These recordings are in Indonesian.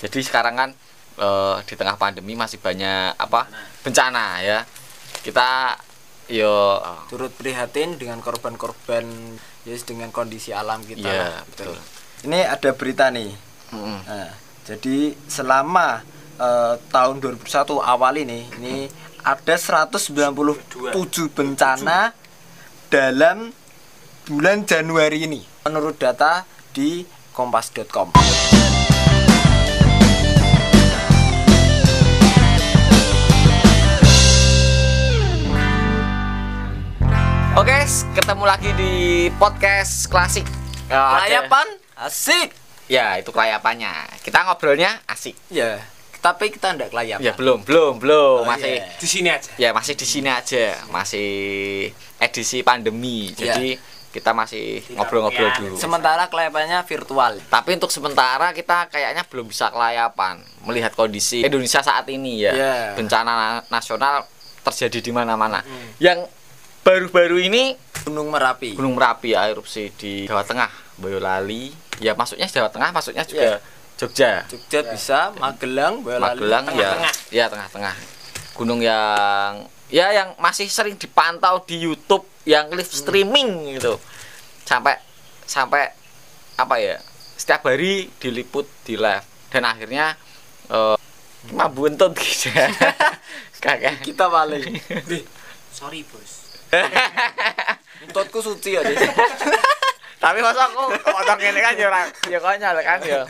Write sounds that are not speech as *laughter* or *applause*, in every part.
Jadi sekarang kan eh, di tengah pandemi masih banyak apa bencana ya. Kita yo turut prihatin dengan korban-korban yes dengan kondisi alam kita Iya, lah, betul. ini ada berita nih mm, Nah, jadi selama eh, tahun 2001 awal ini ini ada 197 bencana dalam bulan Januari ini menurut data di kompas.com. Oke, s- ketemu lagi di podcast klasik. Eh, ada- Layapan asik. Ya, itu kelayapannya. Kita ngobrolnya asik. Ya, tapi kita enggak kelayapan. Ya, belum, belum, belum. Oh, masih iya. di sini aja ya masih di sini aja. Masih edisi pandemi. Jadi kita masih ngobrol-ngobrol dulu. Sementara kelayapannya virtual. Tapi untuk sementara kita kayaknya belum bisa kelayapan melihat kondisi Indonesia saat ini ya. Ya. Bencana na- nasional terjadi di mana-mana. Yang baru-baru ini Gunung Merapi. Gunung Merapi ya, erupsi di Jawa Tengah, Boyolali. Ya masuknya Jawa Tengah, maksudnya juga Jogja. Jogja bisa, Magelang, Boyolali. Magelang ya, Tengah-tengah. ya tengah-tengah. Gunung yang ya yang masih sering dipantau di YouTube yang live streaming gitu. Sampai sampai apa ya? Setiap hari diliput di live dan akhirnya eh cuma buntut gitu. Kakek. *laughs* Kita balik. *laughs* sorry bos Untutku suci ya. Tapi masa aku potong ini kan ya ora ya konyol kan ya.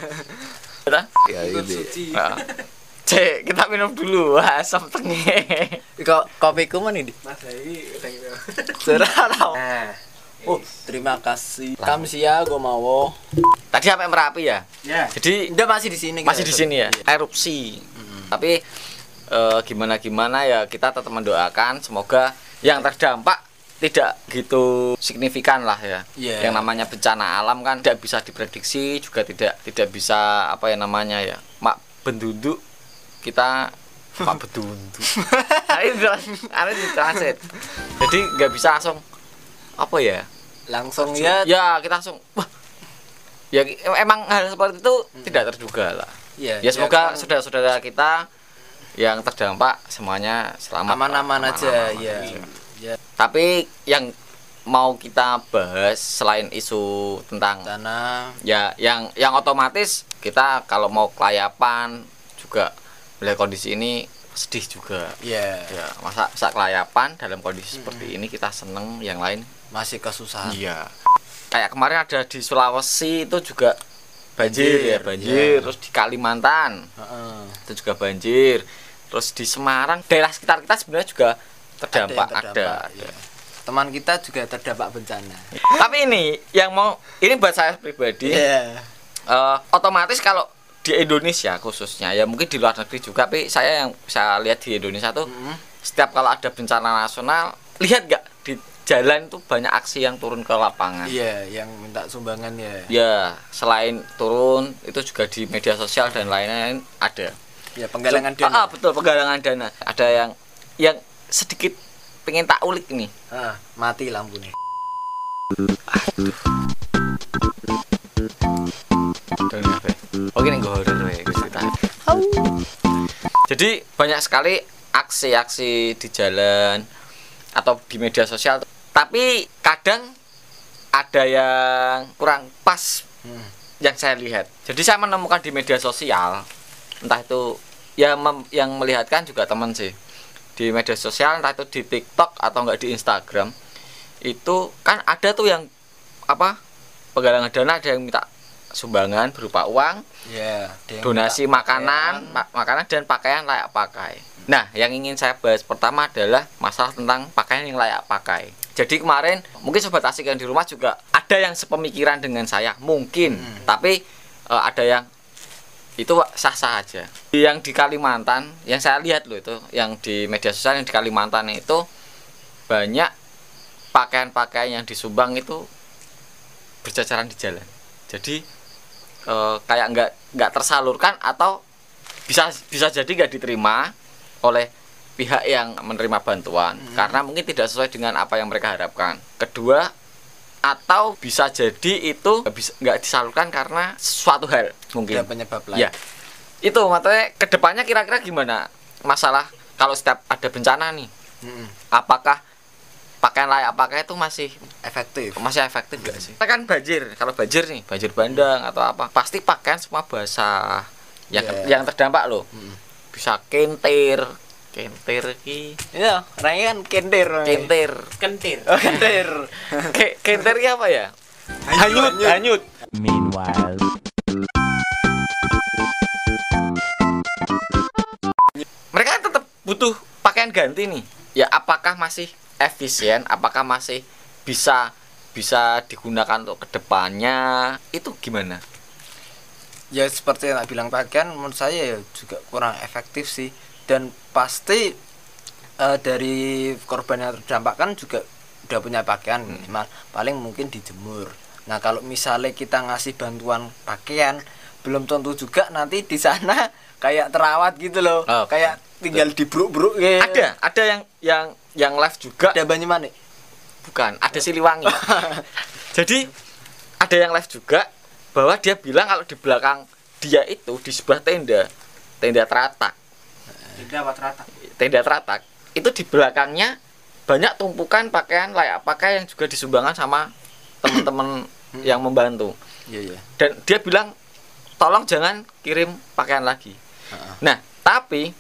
Betul? Ya ini. suci. Heeh. Cek, kita minum dulu. Asam tenge. Kok kopiku mana ini? mas ini Serah nah Oh, terima kasih. Kamsia gue mau. Tadi sampai Merapi ya. ya Jadi Udah masih di sini. masih di kita. sini ya. Erupsi. Tapi eh, gimana gimana ya kita tetap mendoakan semoga yang terdampak tidak gitu signifikan lah ya. Iya. Yang namanya bencana alam kan tidak bisa diprediksi juga tidak tidak bisa apa ya namanya ya. Mak benduduk kita Pak bedunduk. Ini *laughs* ada di transit. Jadi nggak bisa langsung apa ya? Langsung ya. Ya kita langsung wah. Ya emang hal seperti itu tidak terduga lah. Iya. Ya semoga kan saudara-saudara kita yang terdampak semuanya selamat. aman-aman aja Aman-aman ya. aja. Ya, Tapi yang mau kita bahas selain isu tentang tanah. ya yang yang otomatis kita kalau mau kelayapan juga melihat kondisi ini sedih juga. Ya, Ya, masa masa kelayapan dalam kondisi seperti ini kita seneng, yang lain masih kesusahan. Iya. Kayak kemarin ada di Sulawesi itu juga banjir, Banjir, ya, banjir. iya. Terus di Kalimantan Heeh. itu juga banjir. Terus di Semarang, daerah sekitar kita sebenarnya juga terdampak, ada. terdampak, ada. iya. Teman kita juga terdampak bencana. Tapi ini yang mau ini buat saya pribadi Iya. eh, otomatis kalau di Indonesia khususnya ya mungkin di luar negeri juga tapi saya yang saya lihat di Indonesia tuh Mm-mm. setiap kalau ada bencana nasional lihat nggak di jalan tuh banyak aksi yang turun ke lapangan Iya, yang minta sumbangan ya. Ya, selain turun itu juga di media sosial dan lain-lain ada. Ya, penggalangan Ah, ah, dana. betul penggalangan dana. Ada yang yang sedikit pengen tak ulik nih. Ah, mati lampunya. Dan apa? Oke nih horor ya, cerita. Jadi banyak sekali aksi-aksi di jalan atau di media sosial. Tapi kadang ada yang kurang pas Hmm. yang saya lihat. Jadi saya menemukan di media sosial, entah itu ya mem- yang melihatkan juga teman sih di media sosial, entah itu di TikTok atau enggak di Instagram, itu kan ada tuh yang apa penggalangan dana ada yang minta sumbangan berupa uang, yang donasi makanan, pakaian. ma- makanan dan pakaian layak pakai. Nah, yang ingin saya bahas pertama adalah masalah tentang pakaian yang layak pakai. Jadi kemarin mungkin sobat asik yang di rumah juga ada yang sepemikiran dengan saya, mungkin. Hmm. Tapi eh, ada yang itu sah-sah aja. Yang di Kalimantan, yang saya lihat loh itu, yang di media sosial yang di Kalimantan itu banyak pakaian-pakaian yang disumbang itu berjajaran di jalan. Jadi eh, kayak nggak nggak tersalurkan atau bisa bisa jadi nggak diterima oleh pihak yang menerima bantuan karena mungkin tidak sesuai dengan apa yang mereka harapkan. Kedua atau bisa jadi itu nggak disalurkan karena suatu hal Ada mungkin penyebab lain. ya itu makanya ke depannya kira-kira gimana masalah kalau setiap ada bencana nih Mm-mm. apakah pakaian layak pakai itu masih efektif masih efektif gak sih? Kita kan banjir, kalau banjir nih, banjir bandang atau apa, pasti pakaian semua basah. Yang Yeah. yang terdampak loh. Mm. Bisa kentir, kentir ki, iya orangnya kan kentir kentir. Kentir. oh kentir *laughs* Ke, kentir ki apa ya? Hanyut, hanyut. Meanwhile, Mereka kan tetap butuh pakaian ganti nih. Ya apakah masih efisien? Apakah masih bisa bisa digunakan untuk ke depannya? Itu gimana? ya seperti yang tak bilang pakaian menurut saya ya juga kurang efektif sih dan pasti eh, dari korban yang terdampak kan juga udah punya pakaian minimal. Paling mungkin dijemur. Nah kalau misalnya kita ngasih bantuan pakaian belum tentu juga nanti di sana *laughs* kayak terawat gitu loh. Oh, kayak tinggal dibruk-bruk ya. Ada, ada yang yang yang live juga. Ada Banyumanik? Bukan ada Siliwangi. *laughs* Jadi ada yang live juga bahwa dia bilang kalau di belakang dia itu di sebuah tenda tenda teratak Tidak apa terata. tenda teratak. Itu di belakangnya banyak tumpukan pakaian layak pakai yang juga disumbangkan sama teman-teman yang membantu. Iya iya. Dan dia bilang tolong jangan kirim pakaian lagi. Heeh. nah tapi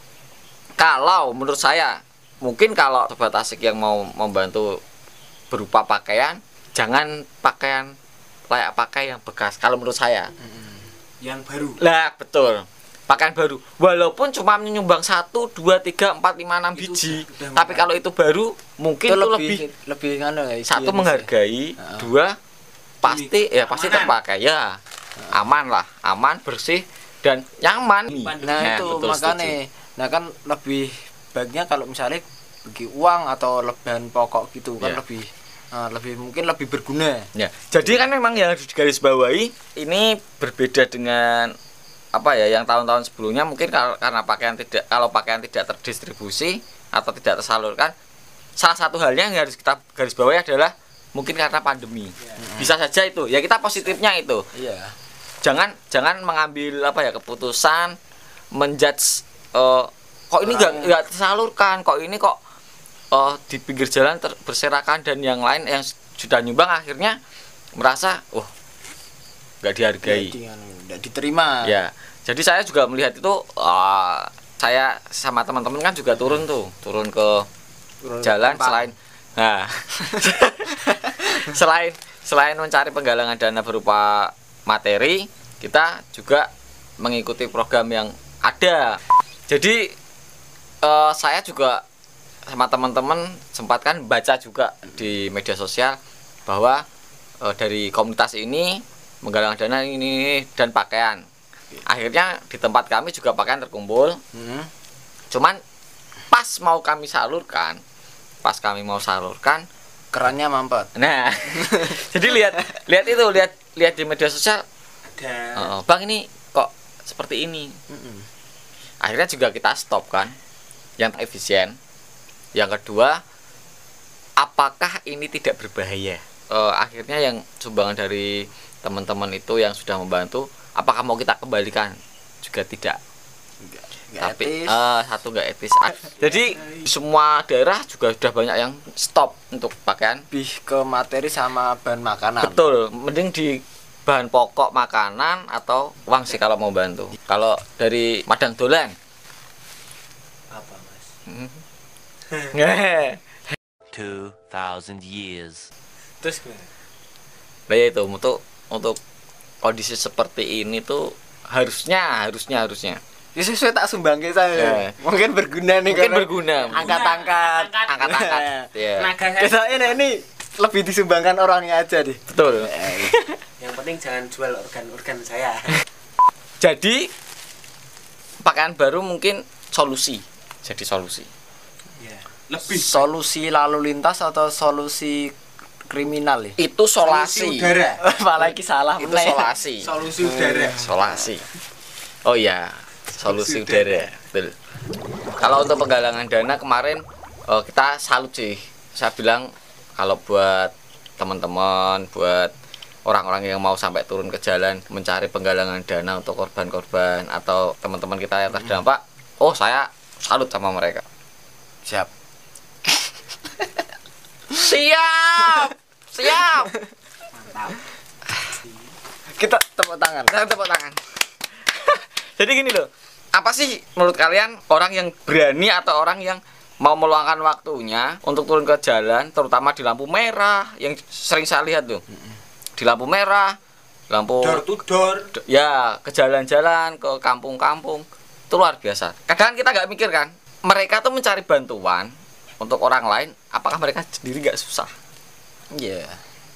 kalau menurut saya mungkin kalau sobat asik yang mau membantu berupa pakaian jangan pakaian layak pakai yang bekas kalau menurut saya. Yang baru. lah betul pakaian baru walaupun cuma menyumbang satu dua tiga empat lima enam Itu biji udah- udah tapi kalau itu baru mungkin itu itu lebih lebih lebih ya, satu ya. menghargai Heeh. dua pasti ya pasti Keamanan. terpakai ya aman lah aman bersih dan nyaman Pandemi. Nah Ya, itu betul, makanya, nah kan lebih baiknya kalau misalnya bagi uang atau lebahan pokok gitu kan Ya. lebih eh, lebih mungkin lebih berguna. Ya, jadi kan memang yang harus digarisbawahi ini berbeda dengan apa ya yang tahun-tahun sebelumnya mungkin kar- karena pakaian tidak kalau pakaian tidak terdistribusi atau tidak tersalurkan salah satu halnya yang harus kita garis bawahi adalah mungkin karena pandemi. Bisa saja itu. Ya kita positifnya itu. Iya. jangan jangan mengambil apa ya keputusan menjudge eh, kok ini nggak nggak tersalurkan kok ini kok eh, di pinggir jalan ter- berserakan dan yang lain yang sudah nyumbang akhirnya merasa oh nggak dihargai anu, nggak diterima. ya jadi saya juga melihat itu ah, saya sama teman-teman kan juga turun tuh turun ke Turun jalan tempat. selain nah *laughs* selain selain mencari penggalangan dana berupa materi kita juga mengikuti program yang ada jadi eh, saya juga sama teman-teman sempat kan baca juga di media sosial bahwa eh, dari komunitas ini menggalang dana ini dan pakaian akhirnya di tempat kami juga pakaian terkumpul Hmm. cuman pas mau kami salurkan pas kami mau salurkan Kerannya mampet. nah *laughs* jadi lihat lihat itu lihat lihat di media sosial Ada. "Oh, bang ini kok seperti ini Mm-mm. akhirnya juga kita stop kan yang efisien yang kedua apakah ini tidak berbahaya Eh, akhirnya yang sumbangan dari teman-teman itu yang sudah membantu apakah mau kita kembalikan juga tidak Nggak tapi etis. eh, satu nggak etis Ah, jadi semua daerah juga sudah banyak yang stop untuk pakaian lebih ke materi sama bahan makanan. betul mending di bahan pokok makanan atau uang sih kalau mau bantu kalau dari madang dolan Apa, Mas? Ngehe. 2,000 years. Terus gimana? Nah ya itu untuk untuk kondisi seperti ini tuh harusnya harusnya harusnya Ya sesuai tak sumbang ke saya. Ya. Mungkin berguna nih mungkin berguna angkat-angkat. angkat-angkat ya Tenaga saya. Kita ini ini lebih disumbangkan orangnya aja deh. betul Yang penting jangan jual organ-organ saya. jadi pakaian baru mungkin solusi jadi solusi ya. Lebih Solusi lalu lintas atau solusi kriminal ya? itu solasi. Udara. *laughs* Apalagi salah itu meneh. solasi. Solusi udara. solasi. oh iya solusi Solusi udara. betul. Kalau untuk penggalangan dana kemarin eh, kita salut sih. Saya bilang kalau buat teman-teman buat orang-orang yang mau sampai turun ke jalan mencari penggalangan dana untuk korban-korban atau teman-teman kita yang terdampak oh saya salut sama mereka. Siap siap! Siap! Mantap kita tepuk tangan. Saya tepuk tangan. *laughs* Jadi gini loh apa sih menurut kalian orang yang berani atau orang yang mau meluangkan waktunya untuk turun ke jalan terutama di lampu merah yang sering saya lihat tuh? Di lampu merah lampu door to door. Ya ke jalan-jalan ke kampung-kampung. Itu luar biasa. Kadang kita nggak mikir kan mereka tuh mencari bantuan untuk orang lain apakah mereka sendiri nggak susah Iya.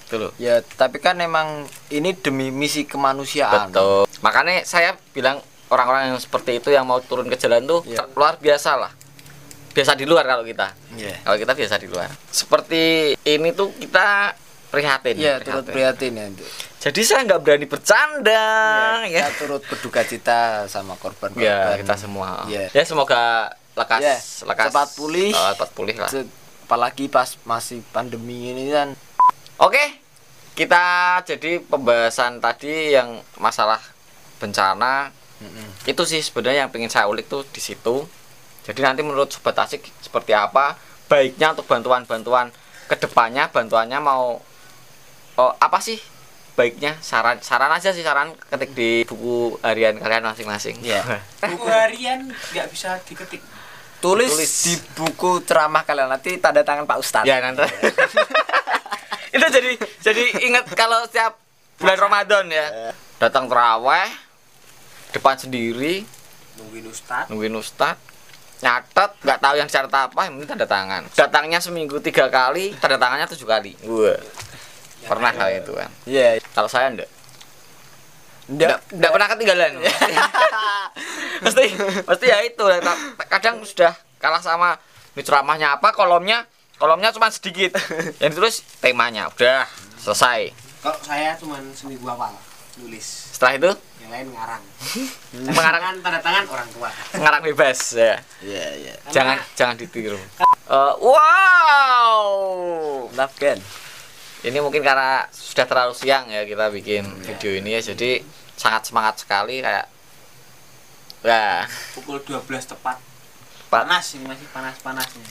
itu loh Ya, tapi kan emang ini demi misi kemanusiaan. betul makanya saya bilang orang-orang yang seperti itu yang mau turun ke jalan tuh Iya. luar biasa lah biasa di luar kalau kita Iya. kalau kita biasa di luar seperti ini tuh kita prihatin Iya, turut prihatin ya jadi saya nggak berani bercanda Iya, ya kita turut berduka cita sama korban-korban. ya kita semua Iya. ya semoga lekas Iya, lekas cepat pulih. eh, cepat pulih lah Apalagi pas masih pandemi ini kan. Oke, kita jadi pembahasan tadi yang masalah bencana itu sih sebenarnya yang pengen saya ulik tuh di situ. Jadi nanti menurut sobat asik seperti apa baiknya untuk bantuan-bantuan ke depannya bantuannya mau oh, apa sih baiknya saran saran aja sih saran ketik di buku harian kalian masing-masing. Iya. *laughs* buku harian nggak bisa diketik Tulis, Tulis. di buku ceramah kalian. Nanti tanda tangan Pak Ustadz. ya nanti. *laughs* itu jadi jadi ingat kalau setiap bulan Ramadan ya. Datang teraweh depan sendiri. Nungguin ustad nungguin ustad nyatet nggak tahu yang dicatat apa yang penting tanda tangan. Datangnya seminggu tiga kali tanda tangannya tujuh kali. Gue pernah kali itu kan? Iya. kalau saya enggak Nggak, enggak, enggak pernah ketinggalan. *laughs* Pasti pasti ya itu. Kadang sudah kalah sama ceramahnya apa kolomnya kolomnya cuma sedikit. Yang ditulis temanya udah selesai. Kalau saya cuma seminggu awal nulis. Setelah itu? Yang lain ngarang. *laughs* Mengarang. Tanda tangan orang tua. Ngarang bebas ya. Iya, iya. jangan jangan ditiru. Eh, wow! Nafkan. Ini mungkin karena sudah terlalu siang ya kita bikin video ini ya jadi sangat semangat sekali kayak ya. Pukul 12 tepat. Panas ini masih panas panasnya.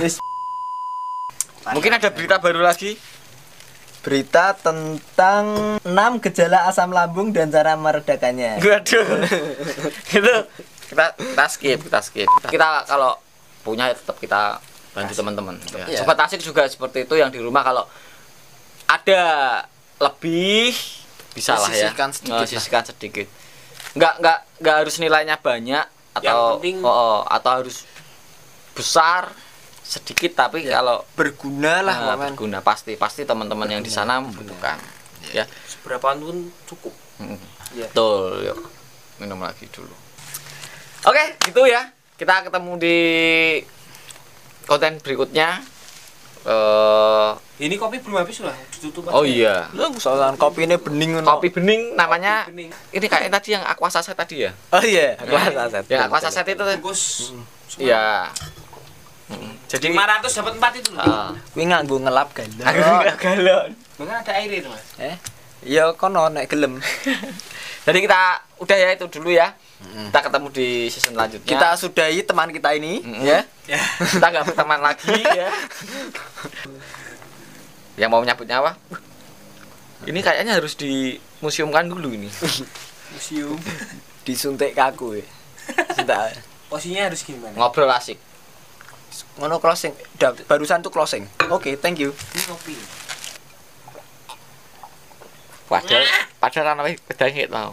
Wis, mungkin ada berita baru lagi? Berita tentang 6 gejala asam lambung dan cara meredakannya. waduh. *laughs* Itu kita kita skip kita skip. Kita kalau punya ya tetap kita bantu teman-teman. Ya. Iya. sobat asik juga seperti itu yang di rumah kalau ada lebih bisa lah ya. Sisihkan sedikit sisihkan sedikit. Nggak nggak nggak harus nilainya banyak atau penting- oh, oh, atau harus besar sedikit tapi kalau Berguna lah, nah, berguna. Pasti pasti teman-teman yang di sana membutuhkan ya. Seberapa pun cukup. Mm. Iya. betul yuk. Minum lagi dulu. Oke gitu ya. Kita ketemu di konten berikutnya eh ini kopi belum habis lah ditutup aja. oh iya Lu soalan kopi ini bening kopi bening namanya Kopi bening. ini kayak tadi yang aqua saset tadi ya Oh iya, aqua saset. yang aqua saset itu bungkus iya jadi 500 dapat 4 itu loh ah. Kuwi nganggo ngelap galon. galon Bahkan ada air itu mas Eh? Ya kono nek gelem. *laughs* jadi kita udah ya itu dulu ya kita ketemu di season selanjutnya Kita sudahi teman kita ini, Mm-mm. ya. ya kita nggak berteman lagi ya *laughs* yang mau nyabut nyawa ini kayaknya harus dimuseumkan dulu ini *laughs* museum Disuntik kaku ya. Sudah. *laughs* posisinya harus gimana ngobrol asik Ngono closing. Udah, barusan tuh closing. Oke, thank you. ini kopi padahal padahal anak pedangnya tau